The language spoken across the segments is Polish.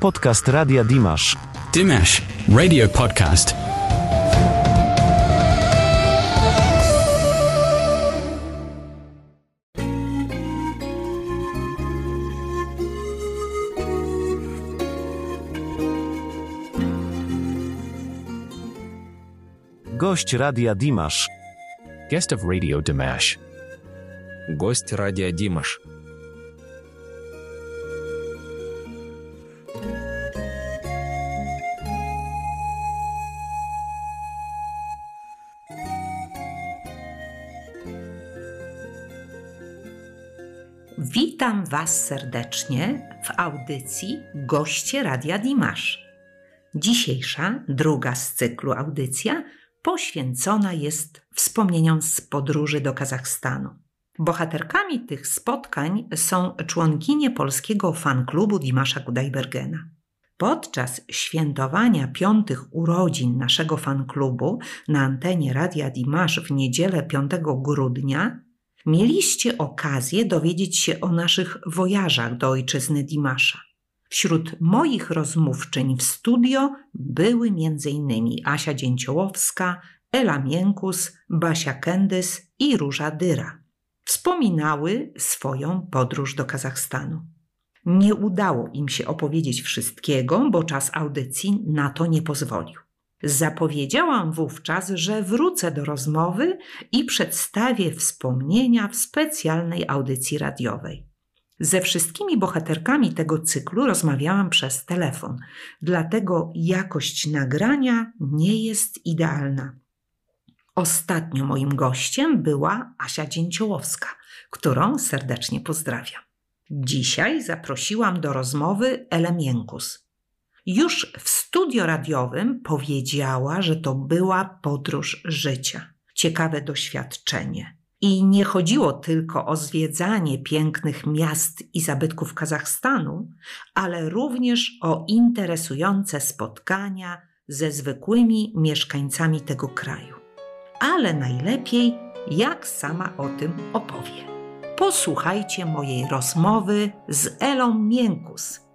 Podcast Radia Dimash. Dimash, radio podcast. Gość Radia Dimash. Guest of Radio Dimash. Гость радио Димаш. Was serdecznie w audycji Goście Radia Dimash. Dzisiejsza, druga z cyklu audycja, poświęcona jest wspomnieniom z podróży do Kazachstanu. Bohaterkami tych spotkań są członkinie polskiego fanklubu Dimasza Gudajbergena. Podczas świętowania piątych urodzin naszego fanklubu na antenie Radia Dimash w niedzielę 5 grudnia mieliście okazję dowiedzieć się o naszych wojażach do ojczyzny Dimasza. Wśród moich rozmówczyń w studio były m.in. Asia Dzięciołowska, Ela Miękus, Basia Kendys i Róża Dyra. Wspominały swoją podróż do Kazachstanu. Nie udało im się opowiedzieć wszystkiego, bo czas audycji na to nie pozwolił. Zapowiedziałam wówczas, że wrócę do rozmowy i przedstawię wspomnienia w specjalnej audycji radiowej. Ze wszystkimi bohaterkami tego cyklu rozmawiałam przez telefon, dlatego jakość nagrania nie jest idealna. Ostatnio moim gościem była Asia Dzięciołowska, którą serdecznie pozdrawiam. Dzisiaj zaprosiłam do rozmowy Elę. Już w studio radiowym powiedziała, że to była podróż życia, ciekawe doświadczenie. I nie chodziło tylko o zwiedzanie pięknych miast i zabytków Kazachstanu, ale również o interesujące spotkania ze zwykłymi mieszkańcami tego kraju. Ale najlepiej, jak sama o tym opowie. Posłuchajcie mojej rozmowy z Elą Miękus.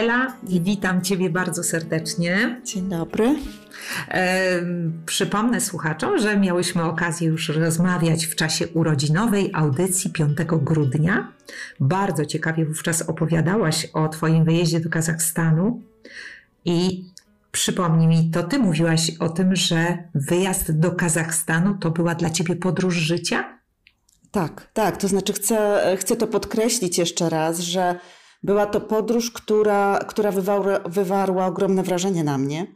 Ela, witam Ciebie bardzo serdecznie. Dzień dobry. E, przypomnę słuchaczom, że miałyśmy okazję już rozmawiać w czasie urodzinowej audycji 5 grudnia. Bardzo ciekawie wówczas opowiadałaś o Twoim wyjeździe do Kazachstanu i przypomnij mi, to Ty mówiłaś o tym, że wyjazd do Kazachstanu to była dla Ciebie podróż życia? Tak, tak. To znaczy chcę, chcę to podkreślić jeszcze raz, że była to podróż, która, która wywarła, wywarła ogromne wrażenie na mnie.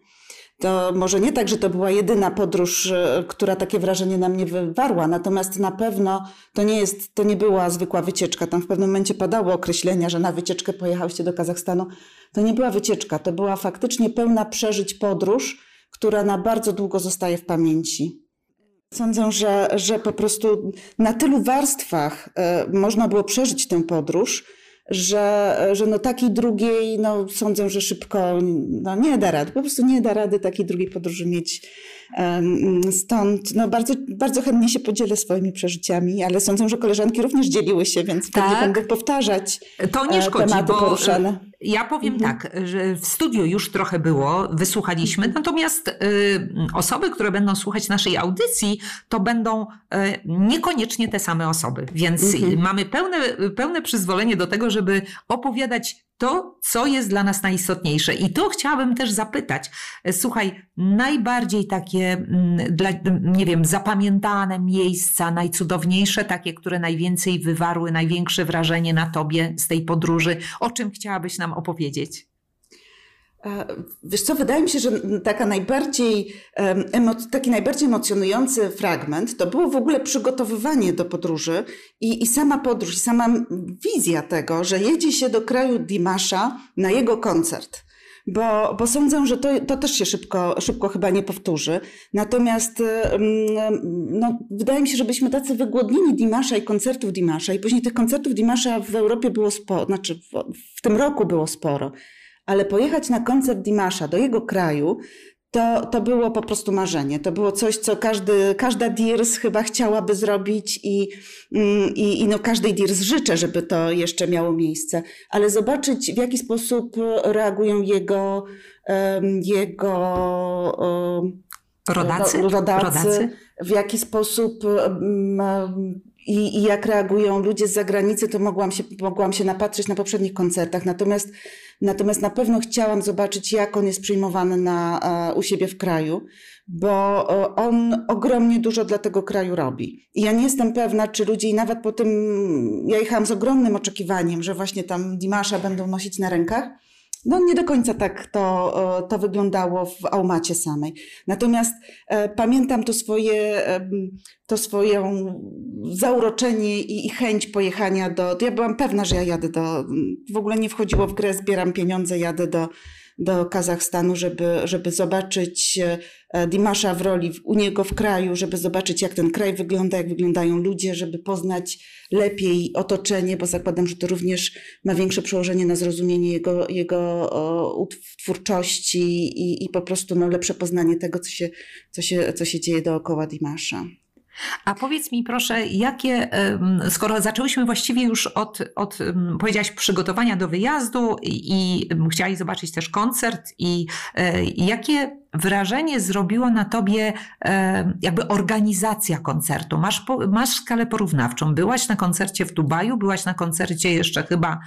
To może nie tak, że to była jedyna podróż, e, która takie wrażenie na mnie wywarła, natomiast na pewno to nie, jest, to nie była zwykła wycieczka. Tam w pewnym momencie padało określenia, że na wycieczkę pojechałyście do Kazachstanu. To nie była wycieczka, to była faktycznie pełna przeżyć podróż, która na bardzo długo zostaje w pamięci. Sądzę, że, że po prostu na tylu warstwach e, można było przeżyć tę podróż, że, że no takiej drugiej, no sądzę, że szybko no nie da rady, po prostu nie da rady takiej drugiej podróży mieć. Stąd no bardzo, bardzo chętnie się podzielę swoimi przeżyciami, ale sądzę, że koleżanki również dzieliły się, więc tak. pewnie będę powtarzać To nie e, szkodzi, tematy bo poruszane. Ja powiem Mhm. tak, że w studiu już trochę było, wysłuchaliśmy, natomiast y, osoby, które będą słuchać naszej audycji, to będą y, niekoniecznie te same osoby, więc Mhm. mamy pełne, pełne przyzwolenie do tego, żeby opowiadać to, co jest dla nas najistotniejsze. I tu chciałabym też zapytać, słuchaj, najbardziej takie, mm, dla, nie wiem, zapamiętane miejsca, najcudowniejsze, takie, które najwięcej wywarły, największe wrażenie na tobie z tej podróży, o czym chciałabyś nam opowiedzieć? Wiesz co, wydaje mi się, że taka najbardziej, taki najbardziej emocjonujący fragment to było w ogóle przygotowywanie do podróży i, i sama podróż, i sama wizja tego, że jedzie się do kraju Dimasza na jego koncert. bo, bo sądzę, że to, to też się szybko, szybko chyba nie powtórzy. Natomiast no, wydaje mi się, że byliśmy tacy wygłodnieni Dimasza i koncertów Dimasza i później tych koncertów Dimasza w Europie było sporo, znaczy w, w tym roku było sporo. Ale pojechać na koncert Dimasza do jego kraju, to, to było po prostu marzenie. To było coś, co każdy, każda Dirs chyba chciałaby zrobić i, mm, i, i no każdej Dirs życzę, żeby to jeszcze miało miejsce. Ale zobaczyć, w jaki sposób reagują jego, jego rodacy, rodacy, rodacy, w jaki sposób i, i jak reagują ludzie z zagranicy, to mogłam się, mogłam się napatrzeć na poprzednich koncertach. Natomiast Natomiast na pewno chciałam zobaczyć, jak on jest przyjmowany na, e, u siebie w kraju, bo e, on ogromnie dużo dla tego kraju robi. I ja nie jestem pewna, czy ludzie, i nawet po tym, ja jechałam z ogromnym oczekiwaniem, że właśnie tam Dimasza będą nosić na rękach. No nie do końca tak to, to wyglądało w Aumacie samej. Natomiast e, pamiętam to swoje, e, to swoje zauroczenie i, i, chęć pojechania do, Ja byłam pewna, że ja jadę do... W ogóle nie wchodziło w grę, zbieram pieniądze, jadę do, do Kazachstanu, żeby, żeby zobaczyć e, Dimasza w roli u niego w kraju, żeby zobaczyć, jak ten kraj wygląda, jak wyglądają ludzie, żeby poznać lepiej otoczenie, bo zakładam, że to również ma większe przełożenie na zrozumienie jego, jego twórczości i, i po prostu no, lepsze poznanie tego, co się, co, się, co się dzieje dookoła Dimasza. A powiedz mi proszę, jakie, skoro zaczęłyśmy właściwie już od, od powiedziałaś, przygotowania do wyjazdu i, i chciałaś zobaczyć też koncert i e, jakie wrażenie zrobiło na tobie jakby organizacja koncertu? Masz, masz skalę porównawczą. Byłaś na koncercie w Dubaju, byłaś na koncercie jeszcze chyba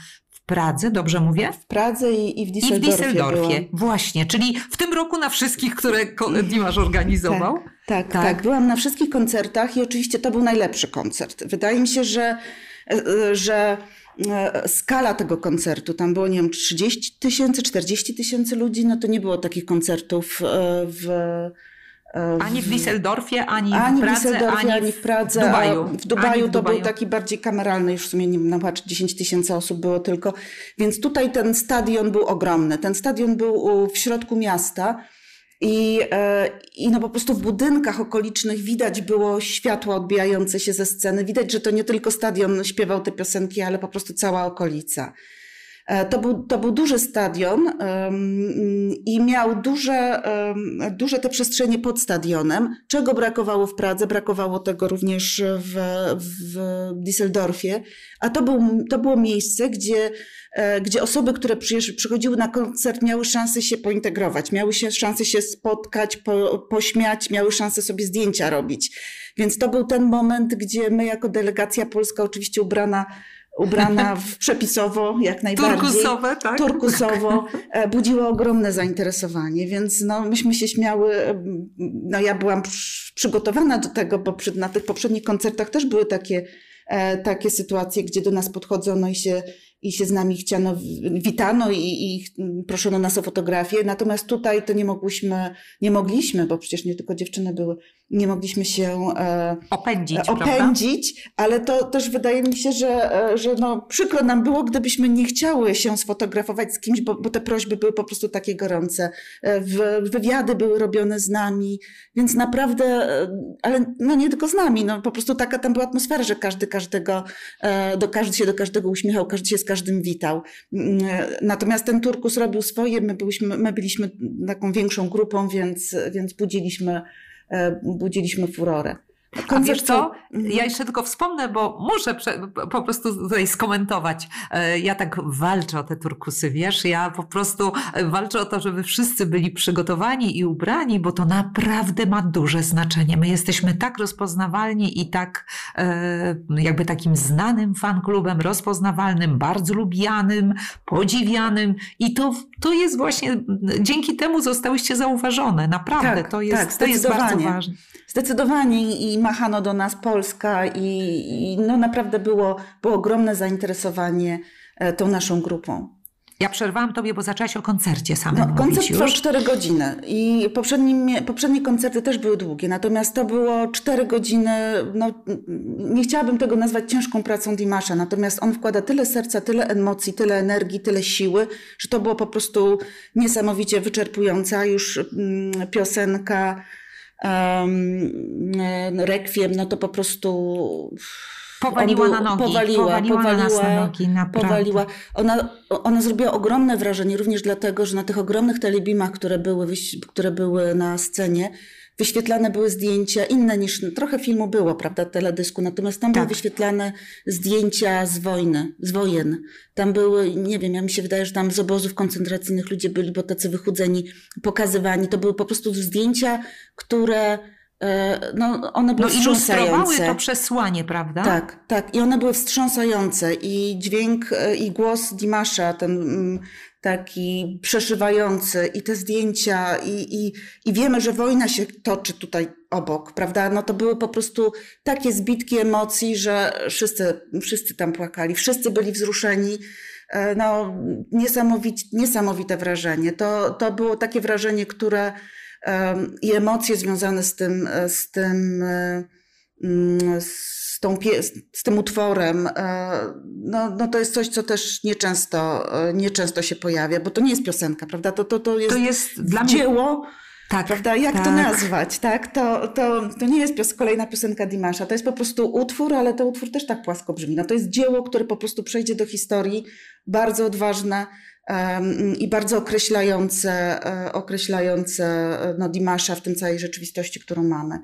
Pradze, dobrze mówię? W Pradze i, i w Düsseldorfie. I w Düsseldorfie, właśnie. Czyli w tym roku na wszystkich, które Dimasz organizował. Tak, tak, tak, tak. Byłam na wszystkich koncertach i oczywiście to był najlepszy koncert. Wydaje mi się, że, że e, skala tego koncertu, tam było, nie wiem, 30 tysięcy, 40 tysięcy ludzi, no to nie było takich koncertów e, w ani w Düsseldorfie, ani, ani w Pradze, w ani, ani w Pradze. W Dubaju, w Dubaju to w Dubaju. był taki bardziej kameralny, już w sumie nie wiem, na 10 tysięcy osób było tylko. Więc tutaj ten stadion był ogromny. Ten stadion był w środku miasta. I, e, I no po prostu w budynkach okolicznych widać było światło odbijające się ze sceny. Widać, że to nie tylko stadion śpiewał te piosenki, ale po prostu cała okolica. E, to był, to był duży stadion i miał duże, duże te przestrzenie pod stadionem. Czego brakowało w Pradze? Brakowało tego również w, w Düsseldorfie. A to, był, to było miejsce, gdzie, e, gdzie osoby, które przychodziły na koncert, miały szansę się pointegrować, miały się szansę się spotkać, po, pośmiać, miały szansę sobie zdjęcia robić. Więc to był ten moment, gdzie my jako delegacja polska, oczywiście ubrana ubrana w przepisowo jak najbardziej. Turkusowe, tak? Turkusowo. E, budziło ogromne zainteresowanie, więc no, myśmy się śmiały, no ja byłam przygotowana do tego, bo przy, na tych poprzednich koncertach też były takie, e, takie sytuacje, gdzie do nas podchodzono i się i się z nami chciano, witano i, i proszono nas o fotografię. Natomiast tutaj to nie mogłyśmy, nie mogliśmy, bo przecież nie tylko dziewczyny były, nie mogliśmy się e, opędzić, opędzić ale to też wydaje mi się, że, e, że no, przykro nam było, gdybyśmy nie chciały się sfotografować z kimś, bo, bo te prośby były po prostu takie gorące. E, w, wywiady były robione z nami, więc naprawdę, e, ale no nie tylko z nami, no po prostu taka tam była atmosfera, że każdy każdego, do, każdy się do każdego uśmiechał, każdy się z każdym witał. Mm, natomiast ten Turkus robił swoje, my byliśmy, my byliśmy taką większą grupą, więc, więc budziliśmy, e, budziliśmy furorę. A wiesz co? Mhm. Ja jeszcze tylko wspomnę, bo muszę po prostu tutaj skomentować. E, ja tak walczę o te turkusy, wiesz? Ja po prostu walczę o to, żeby wszyscy byli przygotowani i ubrani, bo to naprawdę ma duże znaczenie. My jesteśmy tak rozpoznawalni i tak e, jakby takim znanym fanklubem, rozpoznawalnym, bardzo lubianym, podziwianym i to, to jest właśnie, dzięki temu zostałyście zauważone. Naprawdę, tak, to, jest, tak, to jest bardzo ważne. Zdecydowanie i machano do nas Polska i, i no naprawdę było, było ogromne zainteresowanie e, tą naszą grupą. Ja przerwałam tobie, bo zaczęłaś o koncercie samym No, koncert trwał już. 4 godziny i poprzednie, poprzednie koncerty też były długie, natomiast to było 4 godziny, no nie chciałabym tego nazwać ciężką pracą Dimasza, natomiast on wkłada tyle serca, tyle emocji, tyle energii, tyle siły, że to było po prostu niesamowicie wyczerpujące, a już mm, piosenka um, Requiem, no to po prostu... Powaliła on na nogi, Powaliła, powaliła na nas na powaliła, nogi, naprawdę. powaliła. Ona, ona zrobiła ogromne wrażenie, również dlatego, że na tych ogromnych telebimach, które były, które były na scenie, wyświetlane były zdjęcia inne niż, trochę filmu było, prawda, teledysku, natomiast tam były Tak. wyświetlane zdjęcia z wojny, z wojen. Tam były, nie wiem, ja mi się wydaje, że tam z obozów koncentracyjnych ludzie byli, bo tacy wychudzeni, pokazywani. To były po prostu zdjęcia, które, e, no, one były No ilustrowały to przesłanie, prawda? Tak, tak. I one były wstrząsające. I dźwięk e, i głos Dimasza, ten mm, taki przeszywający, i te zdjęcia, i, i, i wiemy, że wojna się toczy tutaj obok, prawda? No to były po prostu takie zbitki emocji, że wszyscy, wszyscy tam płakali, wszyscy byli wzruszeni. E, No, niesamowite, niesamowite wrażenie. To, to było takie wrażenie, które i emocje związane z tym, e, z tym, e, mm, z, tą, z tym utworem, e, no, no to jest coś, co też nieczęsto, e, nieczęsto się pojawia, bo to nie jest piosenka, prawda? To, to, to jest, To jest dla mnie... dzieło, Tak, prawda? Jak to tak. nazwać, tak? To, to, to nie jest pios- kolejna piosenka Dimasza, to jest po prostu utwór, ale ten utwór też tak płasko brzmi. No to jest dzieło, które po prostu przejdzie do historii, bardzo odważne em, i bardzo określające, e, określające no, Dimasza w tym całej rzeczywistości, którą mamy.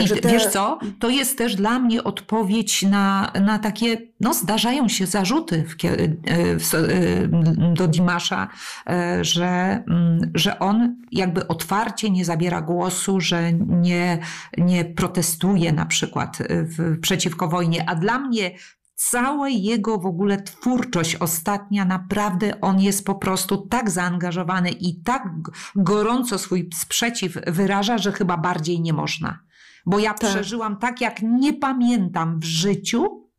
I wiesz co, to jest też dla mnie odpowiedź na, na takie, no zdarzają się zarzuty w, e, w, e, do Dimasza, e, że, mm, że on jakby otwarcie nie zabiera głosu, że nie, nie protestuje na przykład w, przeciwko wojnie, a dla mnie cała jego w ogóle twórczość ostatnia, naprawdę on jest po prostu tak zaangażowany i tak gorąco swój sprzeciw wyraża, że chyba bardziej nie można. Bo ja Tak. przeżyłam tak, jak nie pamiętam w życiu,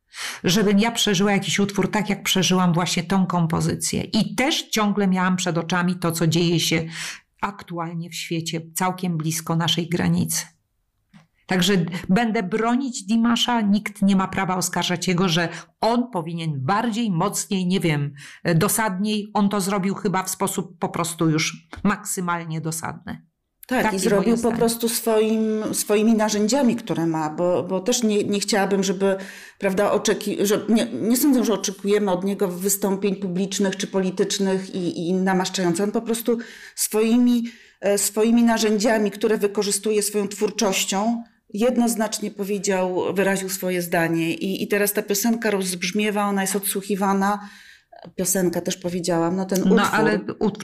żebym ja przeżyła jakiś utwór tak, jak przeżyłam właśnie tą kompozycję. I też ciągle miałam przed oczami to, co dzieje się aktualnie w świecie, całkiem blisko naszej granicy. Także będę bronić Dimasza, nikt nie ma prawa oskarżać jego, że on powinien bardziej, mocniej, nie wiem, dosadniej. On to zrobił chyba w sposób po prostu już maksymalnie dosadny. Tak, Takie i zrobił po prostu swoim, swoimi narzędziami, które ma, bo, bo też nie, nie chciałabym, żeby, prawda, oczeki, że nie, nie sądzę, że oczekujemy od niego wystąpień publicznych czy politycznych i, i namaszczających. On po prostu swoimi, e, swoimi narzędziami, które wykorzystuje swoją twórczością, jednoznacznie powiedział, wyraził swoje zdanie. I, i teraz ta piosenka rozbrzmiewa, ona jest odsłuchiwana. Piosenka też powiedziałam, no ten utwór No ale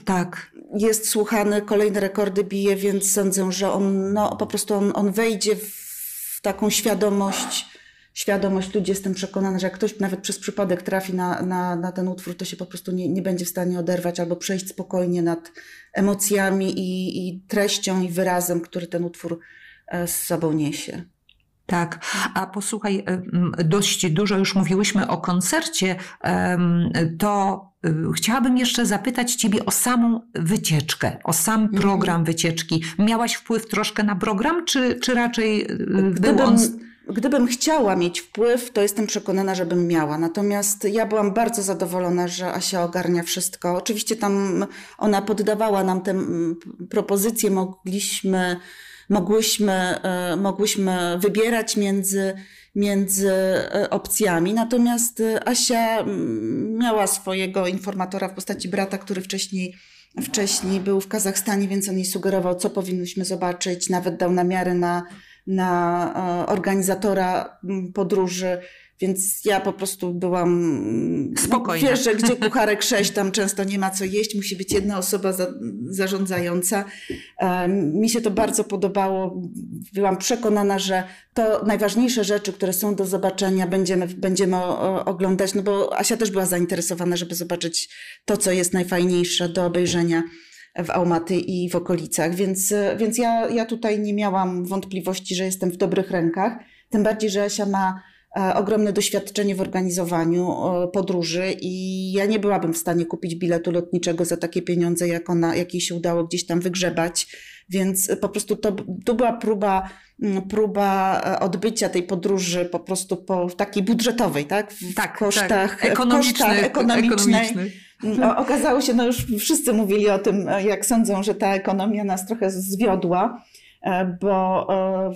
tak, jest słuchany, kolejne rekordy bije, więc sądzę, że on no, po prostu on, on wejdzie w taką świadomość, świadomość ludzi. Jestem przekonana, że jak ktoś nawet przez przypadek trafi na, na, na ten utwór, to się po prostu nie, nie będzie w stanie oderwać albo przejść spokojnie nad emocjami i, i treścią i wyrazem, który ten utwór e, z sobą niesie. Tak, a posłuchaj, dość dużo już mówiłyśmy o koncercie, to chciałabym jeszcze zapytać Ciebie o samą wycieczkę, o sam Mhm. program wycieczki. Miałaś wpływ troszkę na program, czy, czy raczej był Gdybym, on... gdybym chciała mieć wpływ, to jestem przekonana, żebym miała. Natomiast ja byłam bardzo zadowolona, że Asia ogarnia wszystko. Oczywiście tam ona poddawała nam te propozycje, mogliśmy, mogłyśmy, e, mogłyśmy wybierać między, między e, opcjami. Natomiast e, Asia miała swojego informatora w postaci brata, który wcześniej wcześniej był w Kazachstanie, więc on jej sugerował, co powinnyśmy zobaczyć. Nawet dał namiary na, na organizatora podróży. Więc ja po prostu byłam. Spokojna. Wiesz, że gdzie kucharek sześć, tam często nie ma co jeść, musi być jedna osoba za, zarządzająca. Mi się to bardzo podobało. Byłam przekonana, że to najważniejsze rzeczy, które są do zobaczenia, będziemy, będziemy oglądać, no bo Asia też była zainteresowana, żeby zobaczyć to, co jest najfajniejsze do obejrzenia w Almaty i w okolicach, więc, więc ja, ja tutaj nie miałam wątpliwości, że jestem w dobrych rękach. Tym bardziej, że Asia ma ogromne doświadczenie w organizowaniu podróży i ja nie byłabym w stanie kupić biletu lotniczego za takie pieniądze, jak ona, jak jej się udało gdzieś tam wygrzebać. Więc po prostu to, to była próba, próba e, odbycia tej podróży po prostu po takiej budżetowej, tak? W tak, kosztach, tak. Ekonomicznych, kosztach ekonomicznych. Okazało się, no już wszyscy mówili o tym, jak sądzą, że ta ekonomia nas trochę zwiodła. E, bo e,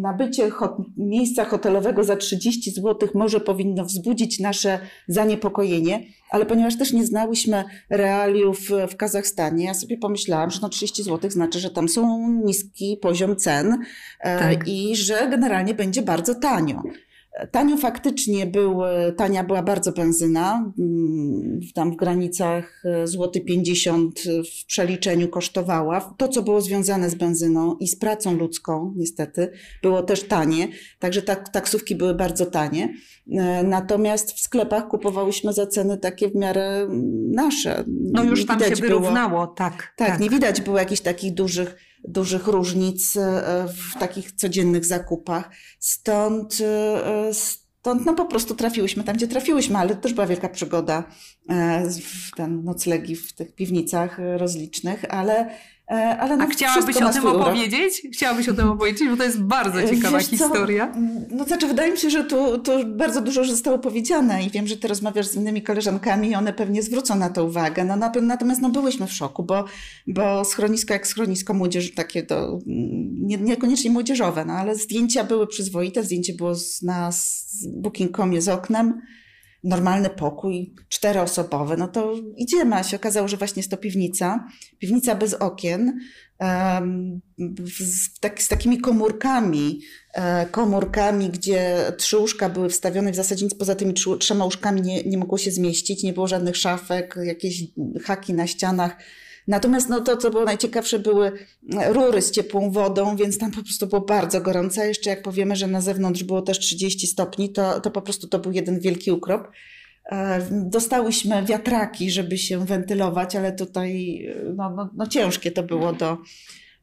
nabycie miejsca hotelowego za 30 zł może powinno wzbudzić nasze zaniepokojenie, ale ponieważ też nie znałyśmy realiów w Kazachstanie, ja sobie pomyślałam, że no 30 zł znaczy, że tam są niski poziom cen e, tak. i że generalnie będzie bardzo tanio. Tanio faktycznie był, tania była bardzo benzyna, mm, tam w granicach e, złoty 50 w przeliczeniu kosztowała. To, co było związane z benzyną i z pracą ludzką, niestety, było też tanie, także tak, taksówki były bardzo tanie. E, natomiast w sklepach kupowałyśmy za ceny takie w miarę mm, nasze. No już tam się wyrównało, było, tak, tak. Tak, nie widać było jakichś takich dużych dużych różnic e, w takich codziennych zakupach. Stąd, e, stąd no po prostu trafiłyśmy tam, gdzie trafiłyśmy, ale to też była wielka przygoda, e, ten noclegi w tych piwnicach rozlicznych, ale ale no, A chciałabyś o tym opowiedzieć? Chciałabyś o tym opowiedzieć, bo to jest bardzo e, ciekawa Wiesz historia. Co? No znaczy, wydaje mi się, że tu, tu bardzo dużo zostało powiedziane i wiem, że ty rozmawiasz z innymi koleżankami i one pewnie zwrócą na to uwagę. No, natomiast no, byłyśmy w szoku, bo, bo schronisko jak schronisko młodzieży, takie to nie, niekoniecznie młodzieżowe, no, ale zdjęcia były przyzwoite, zdjęcie było na booking.comie z oknem normalny pokój, czteroosobowy, no to idziemy, a się okazało, że właśnie jest to piwnica, piwnica bez okien, z, tak, z, takimi komórkami, e, komórkami, gdzie trzy łóżka były wstawione, w zasadzie nic poza tymi trzema łóżkami nie, nie mogło się zmieścić, nie było żadnych szafek, jakieś haki na ścianach, Natomiast no, to, co było najciekawsze, były rury z ciepłą wodą, więc tam po prostu było bardzo gorąco. Jeszcze jak powiemy, że na zewnątrz było też 30 stopni, to, to po prostu to był jeden wielki ukrop. E, dostałyśmy wiatraki, żeby się wentylować, ale tutaj no, no, no ciężkie to było do,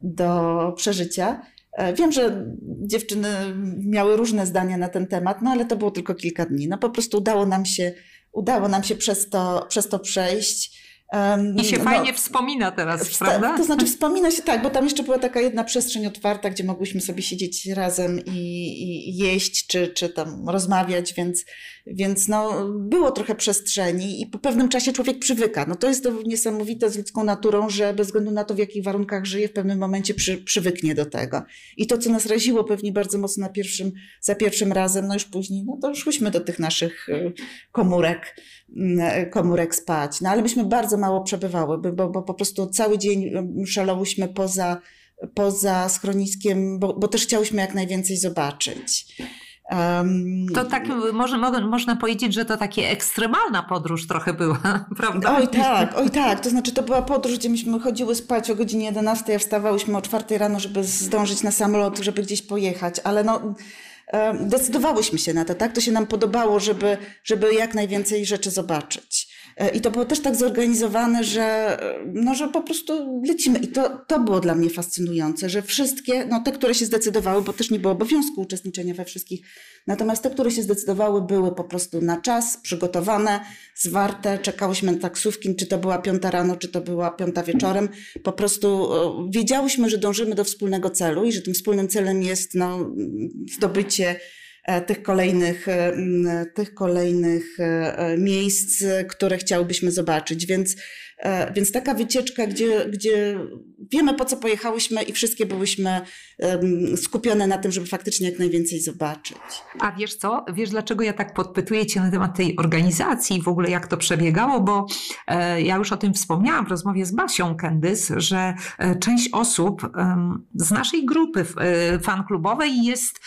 do przeżycia. E, wiem, że dziewczyny miały różne zdania na ten temat, no ale to było tylko kilka dni. No po prostu udało nam się, udało nam się przez to, przez to przejść. I się no, fajnie wspomina teraz, prawda? To znaczy wspomina się tak, bo tam jeszcze była taka jedna przestrzeń otwarta, gdzie mogłyśmy sobie siedzieć razem i, i jeść, czy, czy tam rozmawiać, więc, więc no, było trochę przestrzeni i po pewnym czasie człowiek przywyka. No to jest to niesamowite z ludzką naturą, że bez względu na to, w jakich warunkach żyje, w pewnym momencie przy, przywyknie do tego. I to, co nas raziło pewnie bardzo mocno na pierwszym, za pierwszym razem, no już później, no to szłyśmy do tych naszych y, komórek, y, komórek spać. No ale myśmy bardzo mało przebywały, bo, bo po prostu cały dzień szalałyśmy poza, poza schroniskiem, bo, bo też chciałyśmy jak najwięcej zobaczyć. Um, to tak, może, można powiedzieć, że to taka ekstremalna podróż trochę była, prawda? Oj tak, oj tak. To znaczy to była podróż, gdzie myśmy chodziły spać o godzinie 11, a wstawałyśmy o 4 rano, żeby zdążyć na samolot, żeby gdzieś pojechać. Ale no, decydowałyśmy się na to, tak? To się nam podobało, żeby, żeby jak najwięcej rzeczy zobaczyć. E, I to było też tak zorganizowane, że, no, że po prostu lecimy. I to, to było dla mnie fascynujące, że wszystkie, no te, które się zdecydowały, bo też nie było obowiązku uczestniczenia we wszystkich, natomiast te, które się zdecydowały, były po prostu na czas, przygotowane, zwarte, czekałyśmy na taksówki, czy to była piąta rano, czy to była piąta wieczorem. Po prostu e, wiedziałyśmy, że dążymy do wspólnego celu i że tym wspólnym celem jest no, zdobycie E, tych kolejnych, e, tych kolejnych e, miejsc, które chciałbyśmy zobaczyć. Więc, więc taka wycieczka, gdzie, gdzie wiemy po co pojechałyśmy i wszystkie byłyśmy skupione na tym, żeby faktycznie jak najwięcej zobaczyć. A wiesz co? Wiesz dlaczego ja tak podpytuję Cię na temat tej organizacji i w ogóle jak to przebiegało? Bo ja już o tym wspomniałam w rozmowie z Basią Kendys, że część osób z naszej grupy fanklubowej jest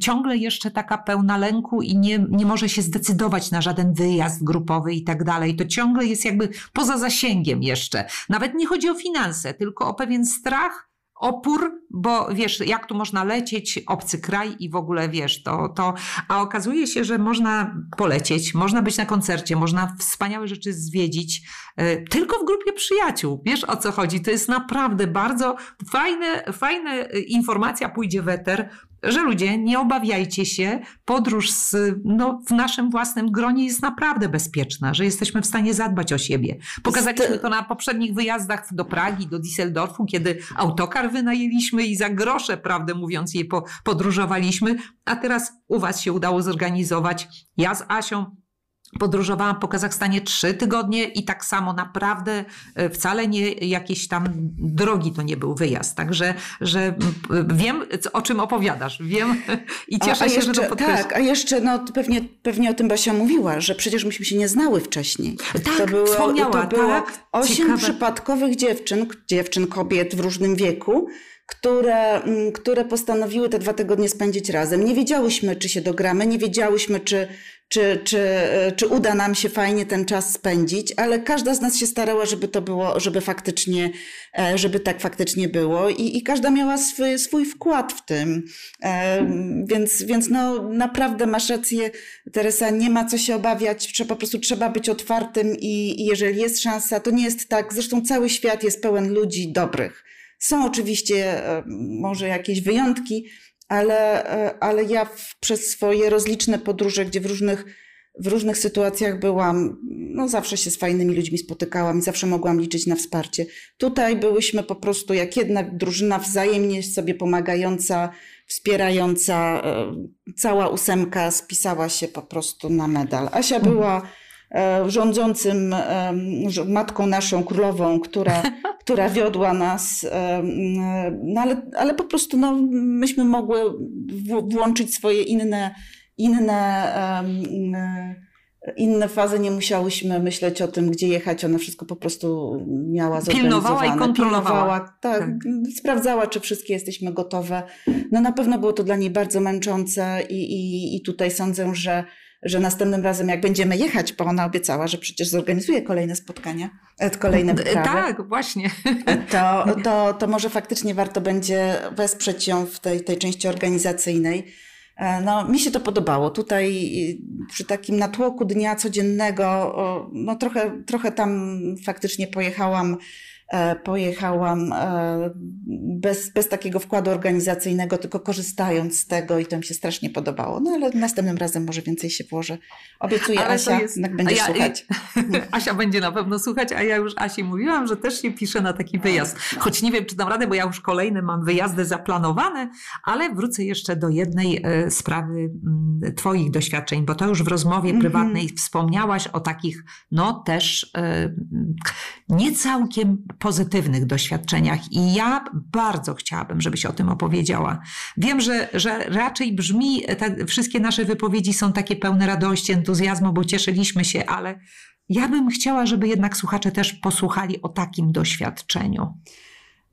ciągle jeszcze taka pełna lęku i nie, nie może się zdecydować na żaden wyjazd grupowy i tak dalej. To ciągle jest jakby poza zasięgiem jeszcze. Nawet nie chodzi o finanse, tylko o pewien strach, opór, bo wiesz, jak tu można lecieć, obcy kraj i w ogóle wiesz, to, to, a okazuje się, że można polecieć, można być na koncercie, można wspaniałe rzeczy zwiedzić, y, tylko w grupie przyjaciół. Wiesz o co chodzi? To jest naprawdę bardzo fajne, fajne informacja pójdzie weter że ludzie nie obawiajcie się, podróż z, no, w naszym własnym gronie jest naprawdę bezpieczna, że jesteśmy w stanie zadbać o siebie. Pokazaliśmy to na poprzednich wyjazdach do Pragi, do Düsseldorfu, kiedy autokar wynajęliśmy i za grosze, prawdę mówiąc, je po, podróżowaliśmy, a teraz u Was się udało zorganizować. Ja z Asią Podróżowałam po Kazachstanie trzy tygodnie i tak samo naprawdę e, wcale nie jakieś tam drogi to nie był wyjazd. Także że wiem, o czym opowiadasz. Wiem i cieszę a, a się, jeszcze, że to podkreślasz. Tak, a jeszcze no, pewnie, pewnie o tym Basia mówiła, że przecież myśmy się nie znały wcześniej. Tak, to było, wspomniała, to było tak, osiem przypadkowych dziewczyn, dziewczyn, kobiet w różnym wieku, które, mm, które postanowiły te dwa tygodnie spędzić razem. Nie wiedziałyśmy, czy się dogramy, nie wiedziałyśmy, czy, czy, czy, e, czy uda nam się fajnie ten czas spędzić, ale każda z nas się starała, żeby to było, żeby faktycznie, e, żeby tak faktycznie było i, i każda miała swój, swój wkład w tym. E, Więc, więc no naprawdę masz rację, Teresa, nie ma co się obawiać, po prostu trzeba być otwartym i, i jeżeli jest szansa, to nie jest tak, zresztą cały świat jest pełen ludzi dobrych. Są oczywiście może jakieś wyjątki, ale, e, ale ja w, przez swoje rozliczne podróże, gdzie w różnych, w różnych sytuacjach byłam, no zawsze się z fajnymi ludźmi spotykałam i zawsze mogłam liczyć na wsparcie. Tutaj byłyśmy po prostu jak jedna drużyna wzajemnie sobie pomagająca, wspierająca. e, Cała ósemka spisała się po prostu na medal. Asia była rządzącym, e, matką naszą królową, która, która wiodła nas, e, no ale, ale po prostu no, myśmy mogły włączyć swoje inne, inne, e, inne fazy, nie musiałyśmy myśleć o tym, gdzie jechać, ona wszystko po prostu miała Pilnowała i zorganizowane. kontrolowała. Pilnowała, tak, Tak. sprawdzała, czy wszystkie jesteśmy gotowe. No na pewno było to dla niej bardzo męczące i, i, i tutaj sądzę, że, że następnym razem jak będziemy jechać, bo ona obiecała, że przecież zorganizuje kolejne spotkania, e, kolejne wyprawy, Tak, właśnie. to, to, to może faktycznie warto będzie wesprzeć ją w tej, tej części organizacyjnej. E, No, mi się to podobało. Tutaj przy takim natłoku dnia codziennego, no trochę, trochę tam faktycznie pojechałam, e, pojechałam e, bez, bez takiego wkładu organizacyjnego, tylko korzystając z tego i to mi się strasznie podobało. No ale następnym razem może więcej się włożę. Obiecuję Ale Asia, jest- a ja- słuchać. Asia będzie na pewno słuchać, a ja już Asi mówiłam, że też się piszę na taki wyjazd. Choć nie wiem, czy dam radę, bo ja już kolejne mam wyjazdy zaplanowane, ale wrócę jeszcze do jednej e, sprawy mm, Twoich doświadczeń, bo to już w rozmowie Mhm. prywatnej wspomniałaś o takich, no też e, nie całkiem pozytywnych doświadczeniach. I ja bardzo chciałabym, żebyś o tym opowiedziała. Wiem, że, że raczej brzmi, te wszystkie nasze wypowiedzi są takie pełne radości, entuzjazmu, bo cieszyliśmy się, ale ja bym chciała, żeby jednak słuchacze też posłuchali o takim doświadczeniu.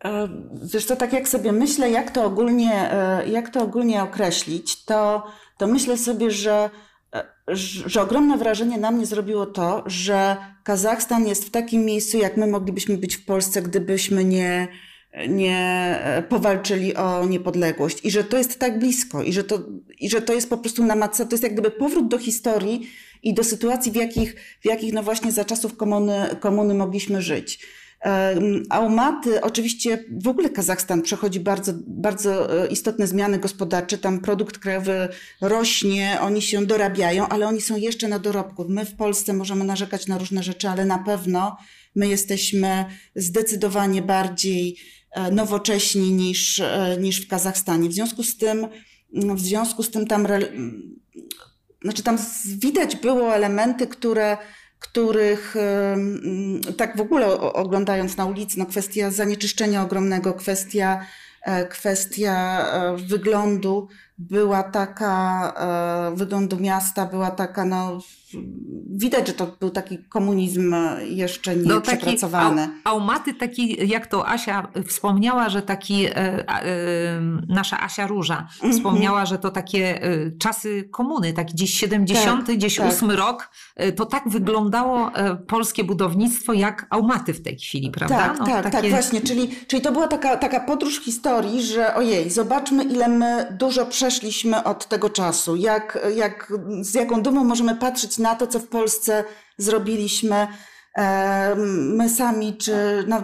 E, Wiesz to tak jak sobie myślę, jak to ogólnie, e, jak to ogólnie określić, to, to myślę sobie, że, że że ogromne wrażenie na mnie zrobiło to, że Kazachstan jest w takim miejscu, jak my moglibyśmy być w Polsce, gdybyśmy nie, nie e, powalczyli o niepodległość. I że to jest tak blisko, i że to, i że to jest po prostu namacalne, to jest jak gdyby powrót do historii i do sytuacji, w jakich, w jakich no właśnie za czasów komuny, komuny mogliśmy żyć. Em, Almaty, oczywiście w ogóle Kazachstan przechodzi bardzo, bardzo e, istotne zmiany gospodarcze. Tam produkt krajowy rośnie, oni się dorabiają, ale oni są jeszcze na dorobku. My w Polsce możemy narzekać na różne rzeczy, ale na pewno my jesteśmy zdecydowanie bardziej e, nowocześni niż, e, niż w Kazachstanie. W związku z tym, w związku z tym tam, znaczy tam widać było elementy, które których em, tak w ogóle oglądając na ulicy, no kwestia zanieczyszczenia ogromnego, kwestia, e, kwestia e, wyglądu była taka, e, wyglądu miasta była taka, no widać, że to był taki komunizm jeszcze nie No, taki przepracowany. Au, Aumaty, taki, jak to Asia wspomniała, że taki, e, e, nasza Asia Róża Mhm. wspomniała, że to takie e, czasy komuny, taki gdzieś 70, Tak, gdzieś tak. 8 rok, e, to tak wyglądało e, polskie budownictwo jak Aumaty w tej chwili, prawda? Tak, No, tak, tak, takie- właśnie. Czyli, czyli to była taka, taka podróż historii, że ojej, zobaczmy, ile my dużo przeszliśmy od tego czasu. Jak, jak, z jaką dumą możemy patrzeć na to, co w Polsce zrobiliśmy. E, my sami, czy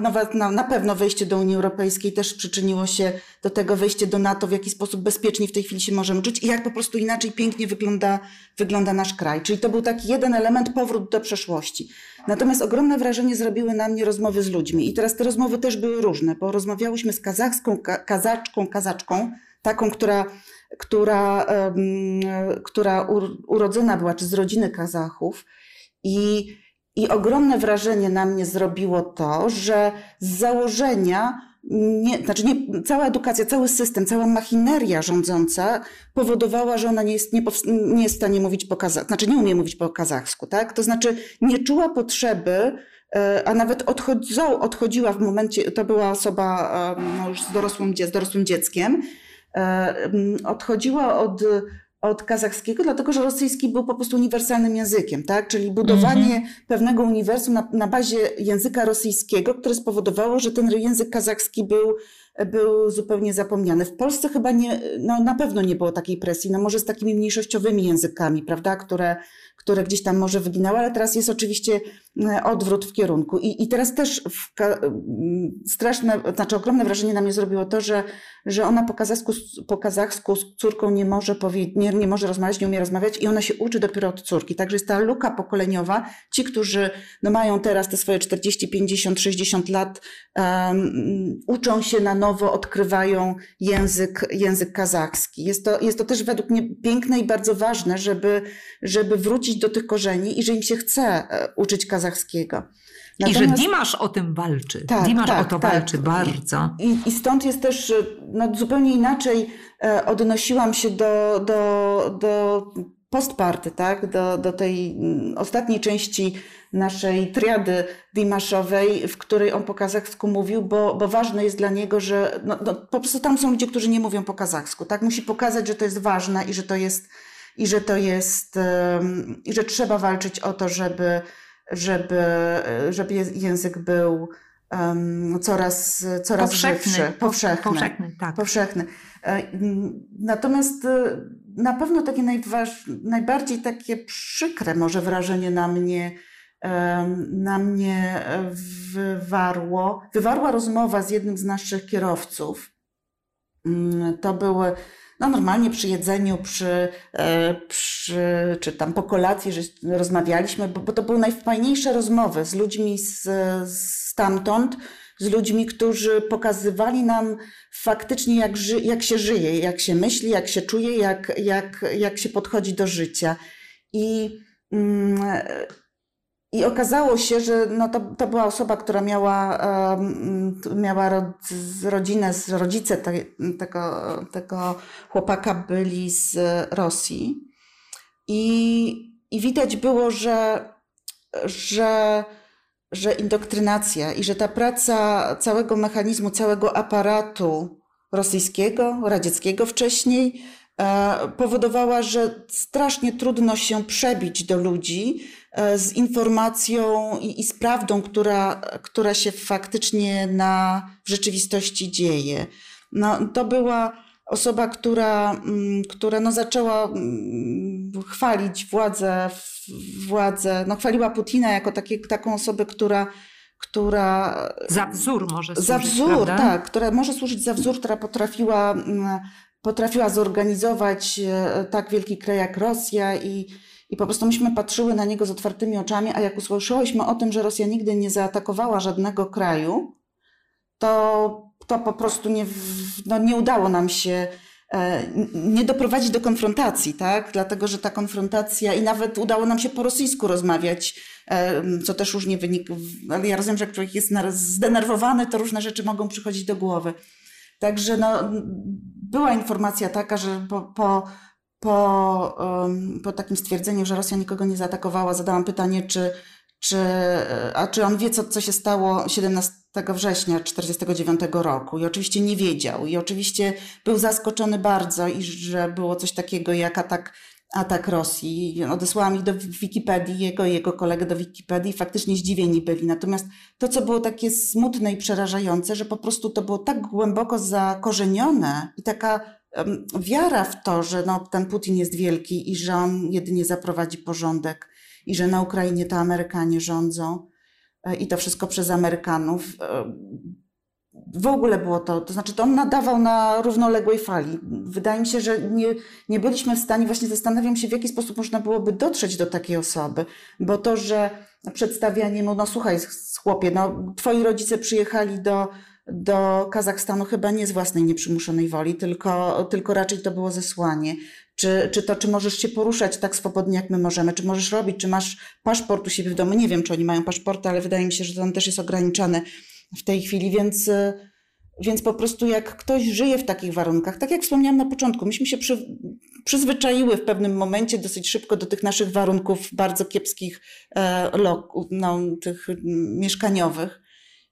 nawet na, na pewno wejście do Unii Europejskiej też przyczyniło się do tego wejście do NATO, w jaki sposób bezpiecznie w tej chwili się możemy czuć i jak po prostu inaczej pięknie wygląda, wygląda nasz kraj. Czyli to był taki jeden element, powrót do przeszłości. Natomiast ogromne wrażenie zrobiły na mnie rozmowy z ludźmi. I teraz te rozmowy też były różne, bo rozmawiałyśmy z kazachską, kazaczką, kazaczką, taką, która, która, która urodzona była, czy z rodziny Kazachów. I, I ogromne wrażenie na mnie zrobiło to, że z założenia nie, znaczy nie, cała edukacja, cały system, cała machineria rządząca powodowała, że ona nie jest, nie, nie jest w stanie mówić po kazachsku, znaczy nie umie mówić po kazachsku, tak? To znaczy nie czuła potrzeby, e, a nawet odchodziła w momencie, to była osoba e, no już z, dorosłym, z dorosłym dzieckiem, odchodziła od od kazachskiego, dlatego że rosyjski był po prostu uniwersalnym językiem, tak? Czyli budowanie mm -hmm. pewnego uniwersum na, na bazie języka rosyjskiego, które spowodowało, że ten język kazachski był, był zupełnie zapomniany. W Polsce chyba nie, no na pewno nie było takiej presji, no może z takimi mniejszościowymi językami, prawda, które, które gdzieś tam może wyginały, ale teraz jest oczywiście e, odwrót w kierunku. I, i teraz też straszne, znaczy ogromne wrażenie na mnie zrobiło to, że, że ona po kazachsku, po kazachsku z córką nie może, powie, nie, nie może rozmawiać, nie umie rozmawiać i ona się uczy dopiero od córki. Także jest ta luka pokoleniowa. Ci, którzy no, mają teraz te swoje 40, 50, 60 lat, um, uczą się na nowo, odkrywają język, język kazachski. Jest to, jest to też według mnie piękne i bardzo ważne, żeby, żeby wrócić do tych korzeni i że im się chce e, uczyć kazachskiego. Natomiast... I że Dimasz o tym walczy. Tak, Dimasz tak, o to tak. walczy bardzo. I, I stąd jest też, no, zupełnie inaczej e, odnosiłam się do, do, do postparty, tak? do, do tej mm, ostatniej części naszej triady Dimaszowej, w której on po kazachsku mówił, bo, bo ważne jest dla niego, że no, no, po prostu tam są ludzie, którzy nie mówią po kazachsku. Tak? Musi pokazać, że to jest ważne i że to jest, i że to jest, i że trzeba walczyć o to, żeby żeby, żeby język był um, coraz, coraz powszechny, żywszy. Powszechny. Powszechny, tak. powszechny. E, natomiast e, na pewno takie najważ, najbardziej takie przykre może wrażenie na mnie, na mnie wywarło, wywarła rozmowa z jednym z naszych kierowców. Mm, to były no normalnie przy jedzeniu, przy, e, przy, czy tam po kolacji, że rozmawialiśmy, bo, bo to były najfajniejsze rozmowy z ludźmi z, stamtąd, z ludźmi, którzy pokazywali nam faktycznie, jak, ży, jak się żyje, jak się myśli, jak się czuje, jak, jak, jak się podchodzi do życia. I mm, i okazało się, że no to, to była osoba, która miała, um, miała rodzinę, z rodzice te, tego, tego chłopaka byli z Rosji. I, i widać było, że, że, że indoktrynacja i że ta praca całego mechanizmu, całego aparatu rosyjskiego, radzieckiego wcześniej, e, powodowała, że strasznie trudno się przebić do ludzi, z informacją i, i, z prawdą, która, która się faktycznie na, w rzeczywistości dzieje. No, to była osoba, która, mm, która no zaczęła mm, chwalić władzę, władzę, no chwaliła Putina jako takie, taką osobę, która, która... Za wzór może służyć, Za wzór, prawda? tak, która może służyć za wzór, która potrafiła, mm, potrafiła zorganizować e, tak wielki kraj jak Rosja i, i po prostu myśmy patrzyły na niego z otwartymi oczami, a jak usłyszałyśmy o tym, że Rosja nigdy nie zaatakowała żadnego kraju, to, to po prostu nie, no nie udało nam się e, nie doprowadzić do konfrontacji, tak? Dlatego, że ta konfrontacja i nawet udało nam się po rosyjsku rozmawiać, e, co też już nie wynika, ale ja rozumiem, że jak człowiek jest zdenerwowany, to różne rzeczy mogą przychodzić do głowy. Także no, była informacja taka, że po, po po, po takim stwierdzeniu, że Rosja nikogo nie zaatakowała, zadałam pytanie, czy, czy, a czy on wie, co, co się stało 17 września 1949 roku. I oczywiście nie wiedział. I oczywiście był zaskoczony bardzo, i że było coś takiego jak atak, atak Rosji. Odesłałam ich do Wikipedii, jego i jego kolegę do Wikipedii. Faktycznie zdziwieni byli. Natomiast to, co było takie smutne i przerażające, że po prostu to było tak głęboko zakorzenione i taka wiara w to, że no, ten Putin jest wielki i że on jedynie zaprowadzi porządek i że na Ukrainie to Amerykanie rządzą, i to wszystko przez Amerykanów. W ogóle było to, to znaczy to on nadawał na równoległej fali. Wydaje mi się, że nie, nie byliśmy w stanie, właśnie zastanawiam się, w jaki sposób można byłoby dotrzeć do takiej osoby, bo to, że przedstawianie mu, no słuchaj, chłopie, no twoi rodzice przyjechali do, do Kazachstanu chyba nie z własnej nieprzymuszonej woli, tylko, tylko raczej to było zesłanie. Czy, czy to, czy możesz się poruszać tak swobodnie, jak my możemy, czy możesz robić, czy masz paszport u siebie w domu. Nie wiem, czy oni mają paszporty, ale wydaje mi się, że to też jest ograniczony w tej chwili, więc, więc po prostu jak ktoś żyje w takich warunkach, tak jak wspomniałam na początku, myśmy się przy, przyzwyczaiły w pewnym momencie dosyć szybko do tych naszych warunków bardzo kiepskich, e, no, tych mieszkaniowych.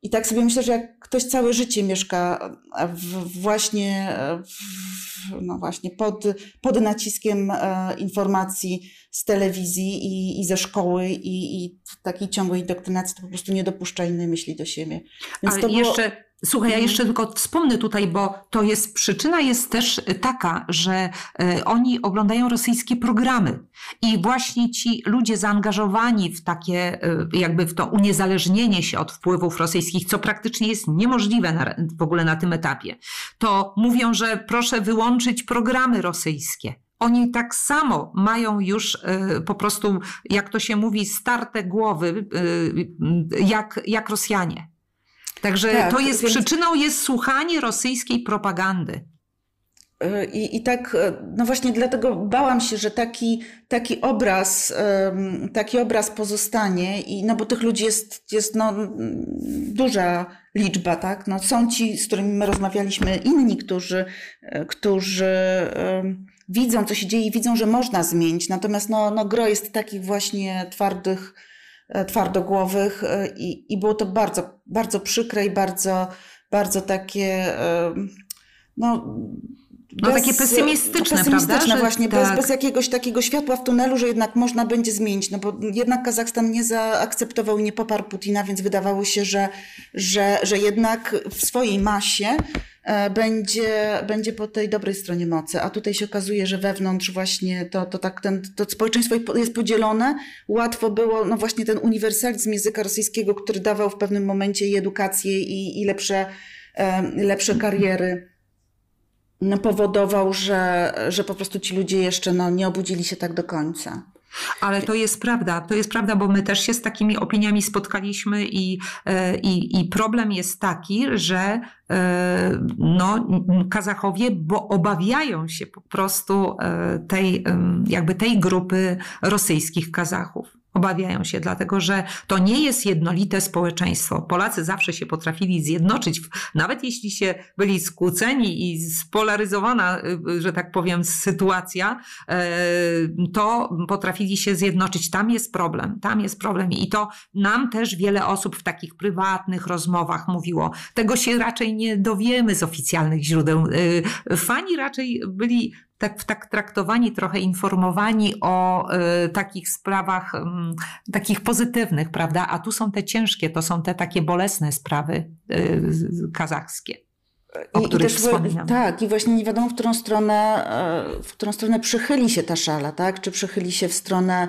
I tak sobie myślę, że jak ktoś całe życie mieszka w, właśnie, w, no właśnie pod, pod naciskiem e, informacji z telewizji i, i ze szkoły i, i takiej ciągłej indoktrynacji, to po prostu nie dopuszcza innej myśli do siebie. Więc Ale to jeszcze... Było Słuchaj, ja mhm. jeszcze tylko wspomnę tutaj, bo to jest, przyczyna jest też taka, że y, oni oglądają rosyjskie programy i właśnie ci ludzie zaangażowani w takie, y, jakby w to uniezależnienie się od wpływów rosyjskich, co praktycznie jest niemożliwe na, w ogóle na tym etapie, to mówią, że proszę wyłączyć programy rosyjskie. Oni tak samo mają już y, po prostu, jak to się mówi, starte głowy, jak, jak Rosjanie. Także tak, to jest więc... przyczyną jest słuchanie rosyjskiej propagandy. E, I, I tak, e, no właśnie dlatego bałam się, że taki, taki obraz, taki obraz pozostanie i no bo tych ludzi jest, jest no, duża liczba, tak? No są ci, z którymi my rozmawialiśmy, inni, którzy, e, którzy widzą, co się dzieje i widzą, że można zmienić. Natomiast no, no gro jest takich właśnie twardych, twardogłowych e, i, i było to bardzo, bardzo przykre i bardzo, bardzo takie, e, no, no bez, takie pesymistyczne, pesymistyczne prawda? właśnie, tak. bez, bez jakiegoś takiego światła w tunelu, że jednak można będzie zmienić, no bo jednak Kazachstan nie zaakceptował i nie poparł Putina, więc wydawało się, że, że, że jednak w swojej masie E, będzie, będzie po tej dobrej stronie mocy. A tutaj się okazuje, że wewnątrz właśnie to, to tak ten, to społeczeństwo jest podzielone. Łatwo było, no właśnie ten uniwersalizm języka rosyjskiego, który dawał w pewnym momencie i edukację i, i lepsze, e, lepsze kariery no, powodował, że, że po prostu ci ludzie jeszcze no, nie obudzili się tak do końca. Ale to jest prawda, to jest prawda, bo my też się z takimi opiniami spotkaliśmy i, e, i, i problem jest taki, że e, no, Kazachowie bo obawiają się po prostu e, tej, jakby tej grupy rosyjskich Kazachów. Obawiają się, dlatego że to nie jest jednolite społeczeństwo. Polacy zawsze się potrafili zjednoczyć, nawet jeśli się byli skłóceni i spolaryzowana, y, że tak powiem, sytuacja, e, to potrafili się zjednoczyć. Tam jest problem, tam jest problem. I to nam też wiele osób w takich prywatnych rozmowach mówiło. Tego się raczej nie dowiemy z oficjalnych źródeł. Y, fani raczej byli tak, tak traktowani, trochę informowani o y, takich sprawach, y, takich pozytywnych, prawda? A tu są te ciężkie, to są te takie bolesne sprawy y, kazachskie. O I, których i też, wspominam. Tak, i właśnie nie wiadomo, w którą stronę, e, w którą stronę przychyli się ta szala, tak? Czy przychyli się w stronę,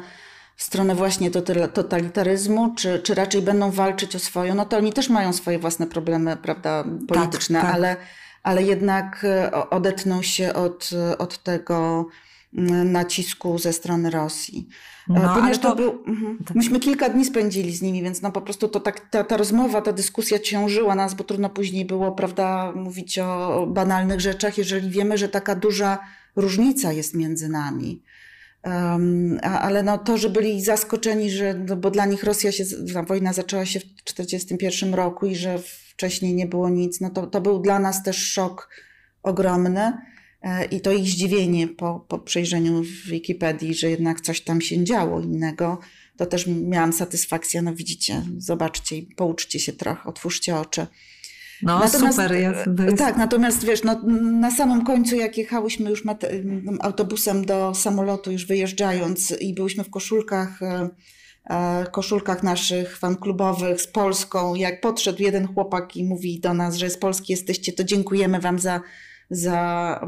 w stronę właśnie totalitaryzmu, czy, czy raczej będą walczyć o swoją. No to oni też mają swoje własne problemy, prawda, polityczne, tak, tak. ale ale jednak e, odetnął się od, od tego nacisku ze strony Rosji. E, no, Ponieważ to, to był. Mhm. Myśmy kilka dni spędzili z nimi, więc no po prostu to tak, ta, ta rozmowa, ta dyskusja ciążyła nas, bo trudno później było, prawda, mówić o banalnych rzeczach, jeżeli wiemy, że taka duża różnica jest między nami. Um, ale no to, że byli zaskoczeni, że, no bo dla nich Rosja się, ta wojna zaczęła się w 1941 roku i że wcześniej nie było nic, no to, to był dla nas też szok ogromny e, i to ich zdziwienie po, po przejrzeniu w Wikipedii, że jednak coś tam się działo innego. To też miałam satysfakcję, no widzicie, zobaczcie i pouczcie się trochę, otwórzcie oczy. No natomiast, super. Jest, jest... Tak, natomiast wiesz, no, na samym końcu jak jechałyśmy już autobusem do samolotu, już wyjeżdżając i byłyśmy w koszulkach, e, e, koszulkach naszych fanklubowych z Polską, jak podszedł jeden chłopak i mówi do nas, że z Polski jesteście, to dziękujemy wam za, za,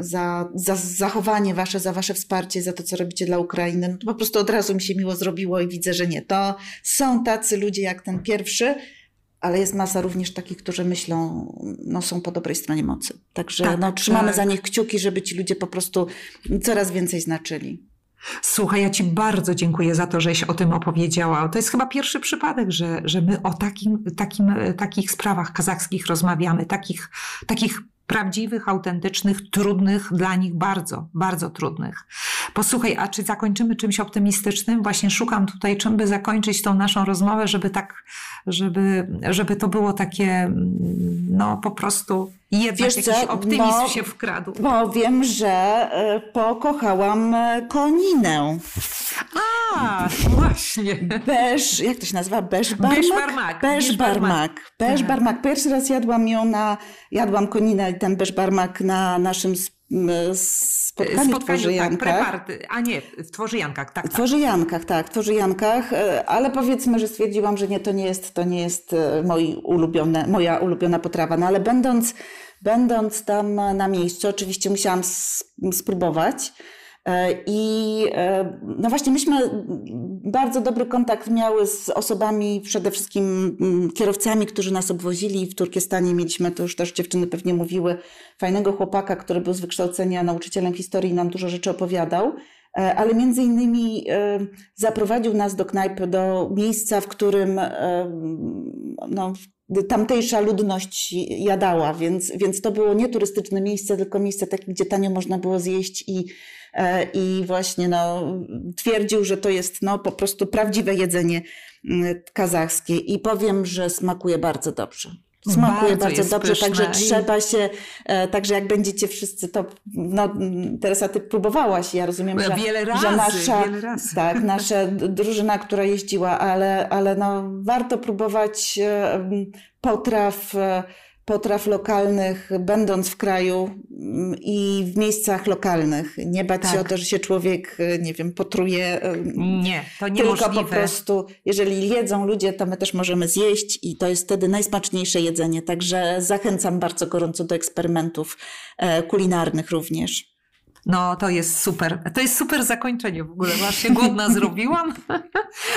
za, za zachowanie wasze, za wasze wsparcie, za to, co robicie dla Ukrainy. No to po prostu od razu mi się miło zrobiło i widzę, że nie. To są tacy ludzie jak ten pierwszy, ale jest masa również takich, którzy myślą, no są po dobrej stronie mocy. Także Tak, no, trzymamy tak. za nich kciuki, żeby ci ludzie po prostu coraz więcej znaczyli. Słuchaj, ja Ci bardzo dziękuję za to, żeś o tym opowiedziała. To jest chyba pierwszy przypadek, że, że my o takim, takim, takich sprawach kazachskich rozmawiamy, takich, takich prawdziwych, autentycznych, trudnych dla nich, bardzo, bardzo trudnych. Posłuchaj, a czy zakończymy czymś optymistycznym? Właśnie szukam tutaj, czym by zakończyć tą naszą rozmowę, żeby tak, żeby, żeby to było takie, no po prostu jednak Wiesz jakiś co? optymizm No, się wkradł. Bo wiem, że e, pokochałam e, koninę. A, właśnie. Beż, jak to się nazywa? Beżbarmak? Beżbarmak. Beżbarmak. Beżbarmak. Pierwszy raz jadłam ją na, jadłam koninę i ten beżbarmak na naszym sp- m, spotkaniu, w Spotkaniu, tak, Tworzyjankach. preparty, a nie, w Tworzyjankach, tak, tak. W Tworzyjankach, tak, w Tworzyjankach, e, ale powiedzmy, że stwierdziłam, że nie, to nie jest, to nie jest e, moi ulubione, moja ulubiona potrawa. No ale będąc, będąc tam na miejscu, oczywiście musiałam spróbować. E, I e, no właśnie, myśmy bardzo dobry kontakt miały z osobami, przede wszystkim mm, kierowcami, którzy nas obwozili. W Turkestanie mieliśmy, to już też dziewczyny pewnie mówiły, fajnego chłopaka, który był z wykształcenia nauczycielem historii i nam dużo rzeczy opowiadał. E, Ale między innymi zaprowadził nas do knajpy, do miejsca, w którym no, tamtejsza ludność jadała, więc, więc to było nie turystyczne miejsce, tylko miejsce takie, gdzie tanio można było zjeść i, i właśnie no, twierdził, że to jest no, po prostu prawdziwe jedzenie mm, kazachskie i powiem, że smakuje bardzo dobrze. Smakuje Bardzo bardzo, dobrze, pyszne także trzeba się, e, także jak będziecie wszyscy, to no, Teresa, ty próbowałaś, ja rozumiem, że, Wiele że razy, nasza, wiele razy. tak, nasza drużyna, która jeździła, ale, ale no, warto próbować e, potraw, e, potraw lokalnych, będąc w kraju m, i w miejscach lokalnych. Nie bać się Tak. o to, że się człowiek, e, nie wiem, potruje. e, Nie, to Tylko niemożliwe. po prostu, jeżeli jedzą ludzie, to my też możemy zjeść i to jest wtedy najsmaczniejsze jedzenie. Także zachęcam bardzo gorąco do eksperymentów e, kulinarnych również. No, to jest super. To jest super zakończenie w ogóle. Aż się głodna zrobiłam.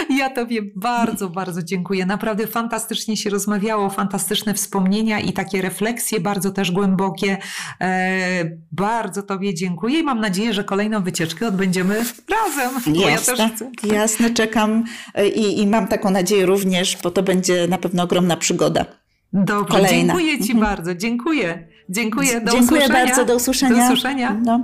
Ja Tobie bardzo, bardzo dziękuję. Naprawdę fantastycznie się rozmawiało, fantastyczne wspomnienia i takie refleksje bardzo też głębokie. E, bardzo Tobie dziękuję i mam nadzieję, że kolejną wycieczkę odbędziemy razem. Bo ja też Jasne, jasne, czekam e, i, i mam taką nadzieję również, bo to będzie na pewno ogromna przygoda. Dobrze, Kolejna. dziękuję Ci Mhm. bardzo. Dziękuję. Dziękuję. Do Dziękuję usłyszenia. bardzo, do usłyszenia. Do usłyszenia. No.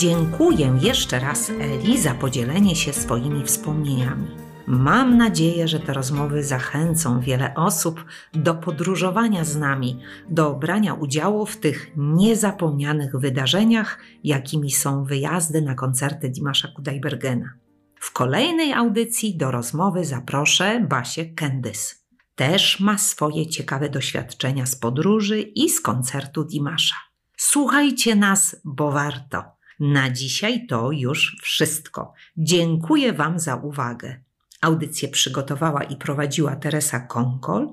Dziękuję jeszcze raz Eli za podzielenie się swoimi wspomnieniami. Mam nadzieję, że te rozmowy zachęcą wiele osób do podróżowania z nami, do brania udziału w tych niezapomnianych wydarzeniach, jakimi są wyjazdy na koncerty Dimasza Kudajbergena. W kolejnej audycji do rozmowy zaproszę Basię Kendys. Też ma swoje ciekawe doświadczenia z podróży i z koncertu Dimasza. Słuchajcie nas, bo warto. Na dzisiaj to już wszystko. Dziękuję Wam za uwagę. Audycję przygotowała i prowadziła Teresa Konkol.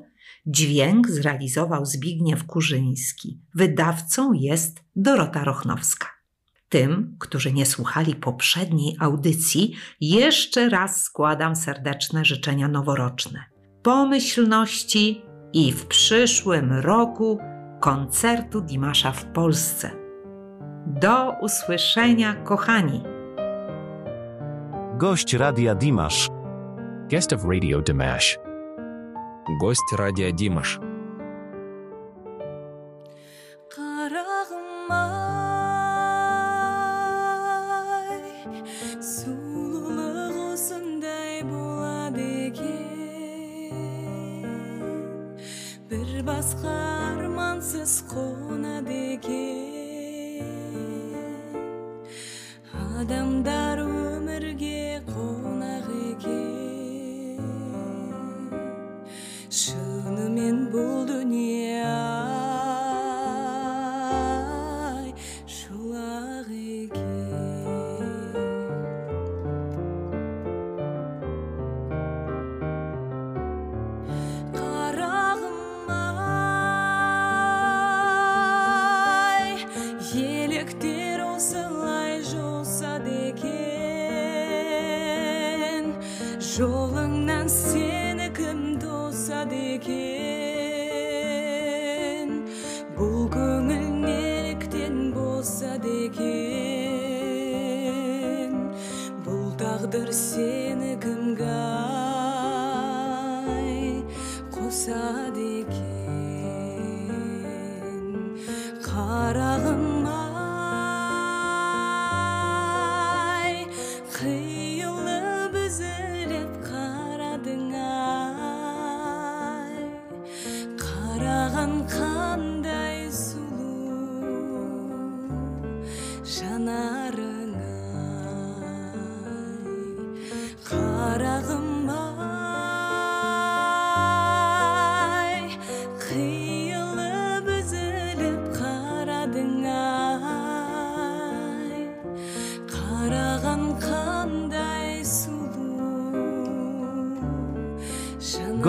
Dźwięk zrealizował Zbigniew Kurzyński. Wydawcą jest Dorota Rochnowska. Tym, którzy nie słuchali poprzedniej audycji, jeszcze raz składam serdeczne życzenia noworoczne. Pomyślności i w przyszłym roku koncertu Dimasza w Polsce. Do usłyszenia, kochani! Gość Radia Dimash. Guest of Radio Dimash. Гость радио Димаш. қарағым басқа армансыз қонады екен адамдар өмірге қонақ екен шынымен бұл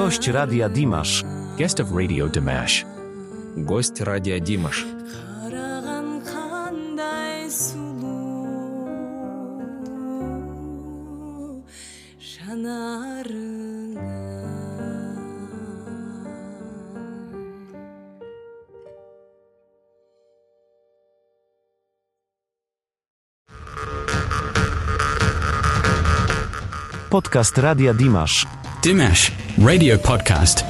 Gość Radia Dimash. Guest of Radio Dimash. Гость радио Димаш. қараған қандай сұлу жанарың Podcast Radia Dimash. Dimash Radio Podcast.